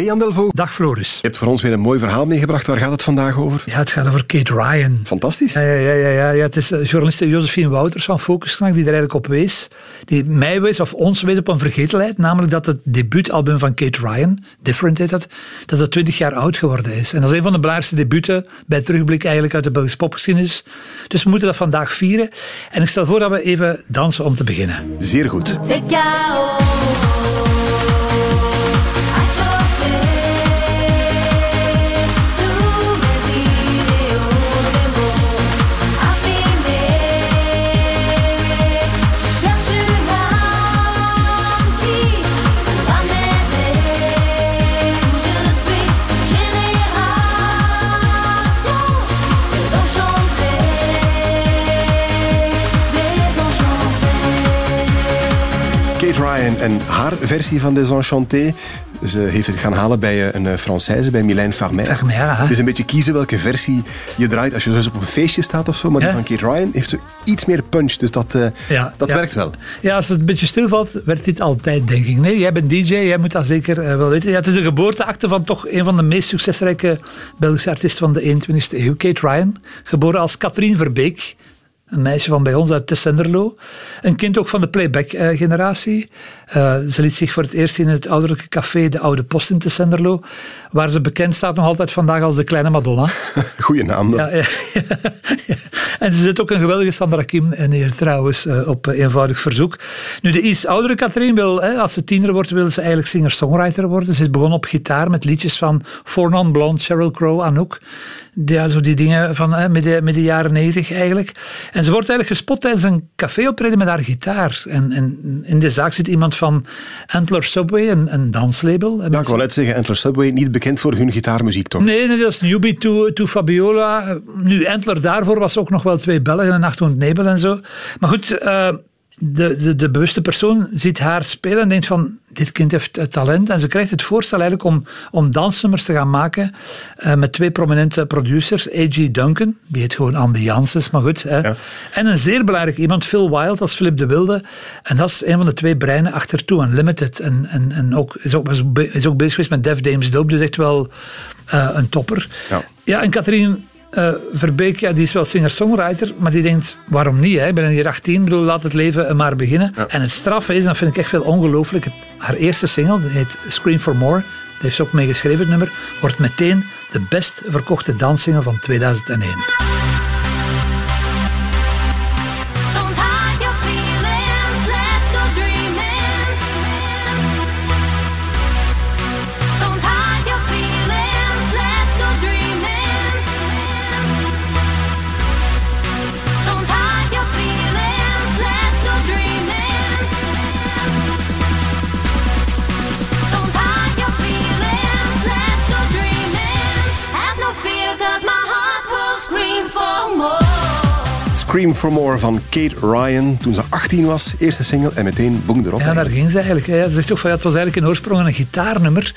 Hey Jan Delvo. Dag Floris. Je hebt voor ons weer een mooi verhaal meegebracht. Waar gaat het vandaag over? Ja, het gaat over Kate Ryan. Fantastisch. Ja, ja, ja, ja, ja. Het is uh, journaliste Josephine Wouters van Focus die er eigenlijk op wees. Die mij wees, of ons wees op een vergetelheid. Namelijk dat het debuutalbum van Kate Ryan, Different heet dat, dat het 20 jaar oud geworden is. En dat is een van de belangrijkste debuten bij terugblik eigenlijk uit de Belgische popgeschiedenis. Dus we moeten dat vandaag vieren. En ik stel voor dat we even dansen om te beginnen. Zeer goed. En haar versie van Desenchanté. Ze heeft het gaan halen bij een Française, bij Mylène Farmer. Farmer, ja. Het is een beetje kiezen welke versie je draait als je dus op een feestje staat of zo. Maar die van Kate Ryan heeft zo iets meer punch, dus dat, uh, ja, dat werkt wel. Ja, als het een beetje stilvalt, werkt dit altijd, denk ik. Nee, jij bent DJ, jij moet dat zeker uh, wel weten. Ja, het is de geboorteakte van toch een van de meest succesrijke Belgische artiesten van de 21ste eeuw, Kate Ryan. Geboren als Katrien Verbeek. Een meisje van bij ons uit Tessenderlo. Een kind ook van de playback-generatie. Uh, ze liet zich voor het eerst in het ouderlijke café De Oude Post in Tessenderlo, waar ze bekend staat nog altijd vandaag als de kleine Madonna. Goeie naam dan. Ja, ja, ja, En ze zit ook een geweldige Sandra Kim neer trouwens, uh, op eenvoudig verzoek. Nu, de iets oudere Katrien wil, hè, als ze tiener wordt, wil ze eigenlijk singer-songwriter worden. Ze is begonnen op gitaar met liedjes van Four Non Blonde, Sheryl Crow, Anouk. Ja, zo die dingen van hè, midden, midden jaren negentig eigenlijk. En ze wordt eigenlijk gespot tijdens een caféoptreden met haar gitaar. En, en in de zaak zit iemand van Antler Subway, een, een danslabel. Ik wil net zeggen, Antler Subway, niet bekend voor hun gitaarmuziek, toch? Nee, nee dat is Newbie to, to Fabiola. Nu, Antler daarvoor was ook nog wel twee Belgen, en Nacht Nebel en zo. Maar goed... Uh, de, de, de, bewuste persoon ziet haar spelen en denkt van, dit kind heeft talent. En ze krijgt het voorstel eigenlijk om, om dansnummers te gaan maken uh, met twee prominente producers. A.G. Duncan, die heet gewoon Andy Janssens, maar goed. Hè. Ja. En een zeer belangrijk iemand, Phil Wild, als Philip de Wilde. En dat is een van de twee breinen achter Two Unlimited. En, en, en ook, is, ook, is ook bezig geweest met Def Dames Dope, dus echt wel uh, een topper. Ja, ja en Katrien uh, Verbeek, ja, die is wel singer-songwriter, maar die denkt, waarom niet? Hè? Ik ben hier 18, bedoel, laat het leven maar beginnen. Ja. En het straffe is, dat vind ik echt wel ongelooflijk, haar eerste single, die heet Scream for More, daar heeft ze ook mee geschreven, het nummer, wordt meteen de best verkochte danssingle van 2001. Scream for More van Kate Ryan toen ze 18 was. Eerste single en meteen boem erop. Ja, daar ging ze eigenlijk. Hè. Ze zegt toch van ja, het was eigenlijk in oorsprong een gitaarnummer.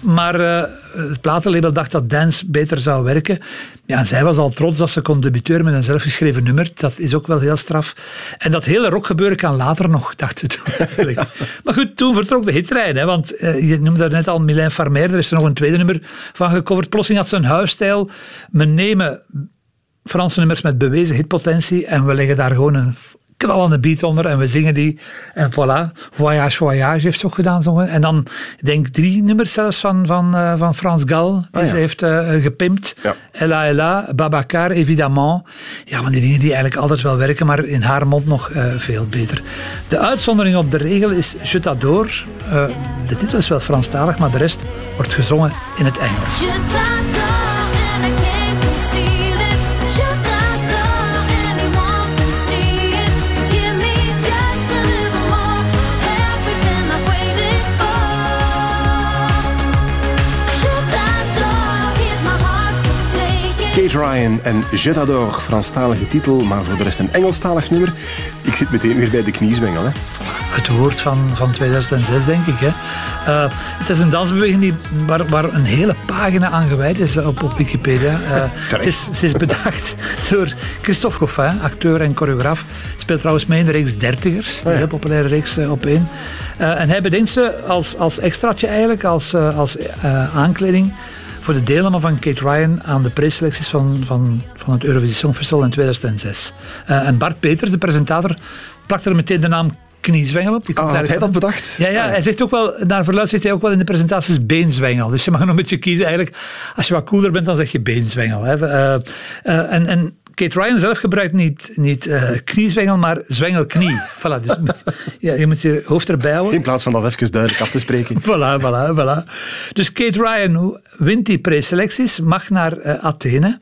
Maar uh, het platenlabel dacht dat dance beter zou werken. Ja, en zij was al trots dat ze kon debuteren met een zelfgeschreven nummer. Dat is ook wel heel straf. En dat hele rockgebeuren kan later nog, dacht ze toen. ja. Maar goed, toen vertrok de hittrein. Hè, want uh, je noemde net al Mylène Farmer. Er is er nog een tweede nummer van gecoverd. Plotseling had ze een huisstijl. We nemen Franse nummers met bewezen hitpotentie en we leggen daar gewoon een knallende beat onder en we zingen die. En voilà, Voyage Voyage heeft ze ook gedaan. Zo. En dan, ik denk drie nummers zelfs van, van, uh, van Frans Gal, die oh, ja. ze heeft uh, gepimpt. Ja. Ella Ella, Babacar, évidemment. Ja, van die dingen die eigenlijk altijd wel werken, maar in haar mond nog uh, veel beter. De uitzondering op de regel is Je t'adore. de titel is wel Franstalig, maar de rest wordt gezongen in het Engels. Kate Ryan en Je t'adore, Franstalige titel, maar voor de rest een Engelstalig nummer. Ik zit meteen weer bij de kniezwengel. Hè. Het woord van, van 2006, denk ik. Hè. Uh, het is een dansbeweging die, waar, waar een hele pagina aan gewijd is op, op Wikipedia. Uh, het is, ze is bedacht door Christophe Goffin, acteur en choreograaf. Speelt trouwens mee in de reeks Dertigers, oh, ja. heel populaire reeks uh, op één. en hij bedenkt ze als, als extraatje eigenlijk, als, als aankleding voor de deelname van Kate Ryan aan de preselecties van, van, van het Eurovisie Songfestival in 2006. Uh, en Bart Peters, de presentator, plakte er meteen de naam kniezwengel op. Die ah, had hij dat bedacht? Ja, ja, hij zegt ook wel, naar verluid zegt hij ook wel in de presentaties beenzwengel. Dus je mag nog een beetje kiezen eigenlijk. Als je wat cooler bent, dan zeg je beenzwengel. Hè. Uh, uh, en, en Kate Ryan zelf gebruikt niet, niet uh, kniezwengel, maar zwengelknie. Voilà, dus, ja, je moet je hoofd erbij houden. In plaats van dat even duidelijk af te spreken. voilà, voilà, voilà. Dus Kate Ryan wint die preselecties, mag naar uh, Athene.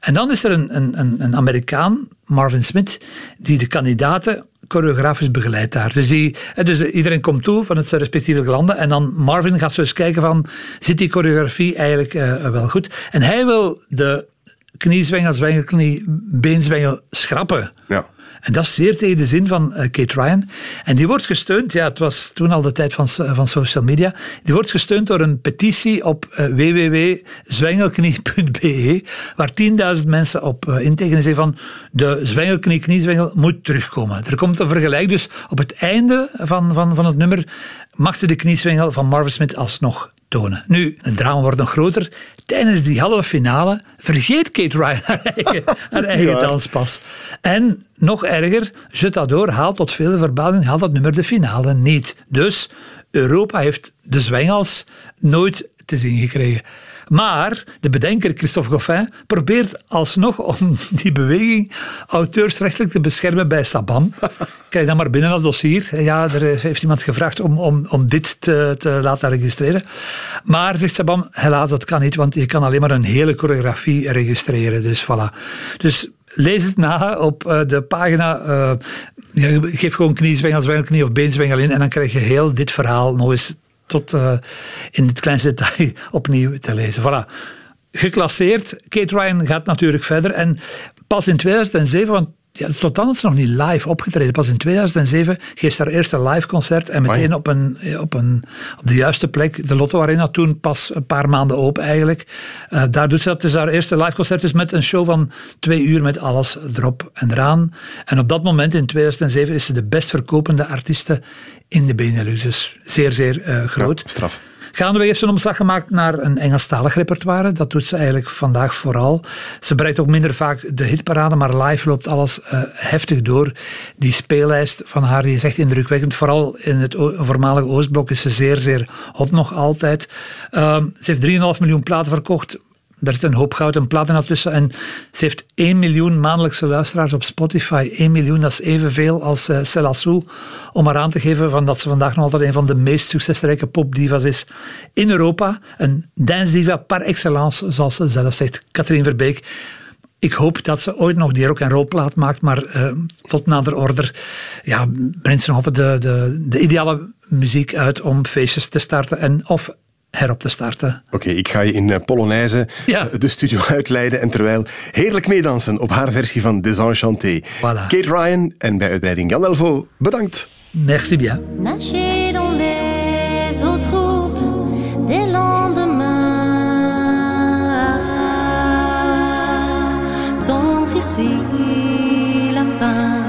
En dan is er een, een, een Amerikaan, Marvin Smith, die de kandidaten choreografisch begeleidt daar. Dus, die, eh, dus iedereen komt toe van het respectieve landen en dan Marvin gaat zo eens kijken van, zit die choreografie eigenlijk uh, wel goed? En hij wil de kniezwengel, zwengelknie, beenzwengel schrappen. Ja. En dat is zeer tegen de zin van uh, Kate Ryan. En die wordt gesteund, ja, het was toen al de tijd van, van social media, die wordt gesteund door een petitie op uh, www.zwengelknie.be, waar 10.000 mensen op uh, intekenen zeggen van de zwengelknie, kniezwengel moet terugkomen. Er komt een vergelijk, dus op het einde van, van, van het nummer mag ze de kniezwengel van Marvin Smith alsnog tonen. Nu, het drama wordt nog groter. Tijdens die halve finale vergeet Kate Ryan haar eigen, haar eigen danspas. En nog erger, Je T'adore haalt tot vele verbazing haalt dat nummer de finale niet. Dus Europa heeft de zwengels nooit te zien gekregen. Maar de bedenker Christophe Goffin probeert alsnog om die beweging auteursrechtelijk te beschermen bij Sabam. Krijg dan maar binnen als dossier. Ja, er heeft iemand gevraagd om, om, om dit te, te laten registreren. Maar, zegt Sabam, helaas, dat kan niet, want je kan alleen maar een hele choreografie registreren. Dus voilà. Dus lees het na op uh, de pagina. Uh, geef gewoon kniezwengel, zwengelknie of beenzwengel in en dan krijg je heel dit verhaal nog eens tot uh, in het kleinste detail opnieuw te lezen. Voilà. Geclasseerd. Kate Ryan gaat natuurlijk verder. En pas in 2007, want ja, tot dan is ze nog niet live opgetreden. Pas in 2007 geeft ze haar eerste live concert en meteen op, een, op, een, op de juiste plek. De Lotto Arena toen pas een paar maanden open eigenlijk. Uh, daar doet ze dat. Het is haar eerste live concert dus met een show van twee uur met alles erop en eraan. En op dat moment in 2007 is ze de best verkopende artieste in de Benelux. Dus zeer, zeer uh, groot. Ja, straf. Gaandeweg heeft ze een omslag gemaakt naar een Engelstalig repertoire. Dat doet ze eigenlijk vandaag vooral. Ze bereikt ook minder vaak de hitparade, maar live loopt alles uh, heftig door. Die speellijst van haar die is echt indrukwekkend. Vooral in het voormalige Oostblok is ze zeer, zeer hot nog altijd. Uh, ze heeft 3,5 miljoen platen verkocht. Er zit een hoop goud en platina tussen. En ze heeft 1 miljoen maandelijkse luisteraars op Spotify. 1 miljoen, dat is evenveel als uh, Selassou. Om maar aan te geven van dat ze vandaag nog altijd een van de meest succesrijke popdivas is in Europa. Een dance diva par excellence, zoals ze zelf zegt. Katrien Verbeek. Ik hoop dat ze ooit nog die rock en roll plaat maakt, maar uh, tot nader order ja, brengt ze nog altijd de, de, de ideale muziek uit om feestjes te starten en of herop te starten. Oké, ik ga je in eh, Polonaise ja. de studio uitleiden en terwijl heerlijk meedansen op haar versie van Desenchanté. Voilà. Kate Ryan en bij uitbreiding Jan Elvo, bedankt. Merci bien. Nager dans les eaux troubles des lendemains Tendre ici la fin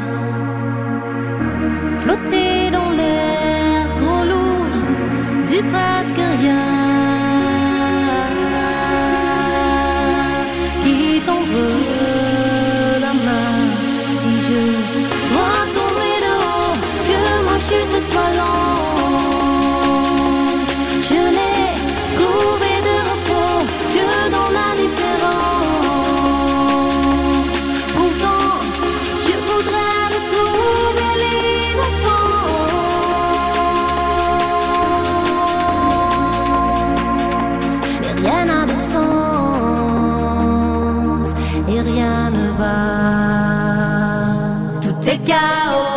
et rien ne va. Tout est chaos.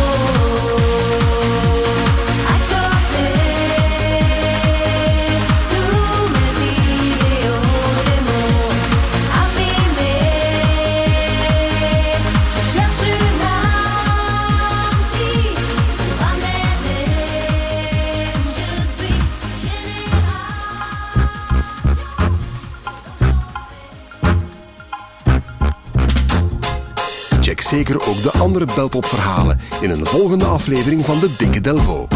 zeker ook de andere Belpop-verhalen in een volgende aflevering van de Dikke Delvo.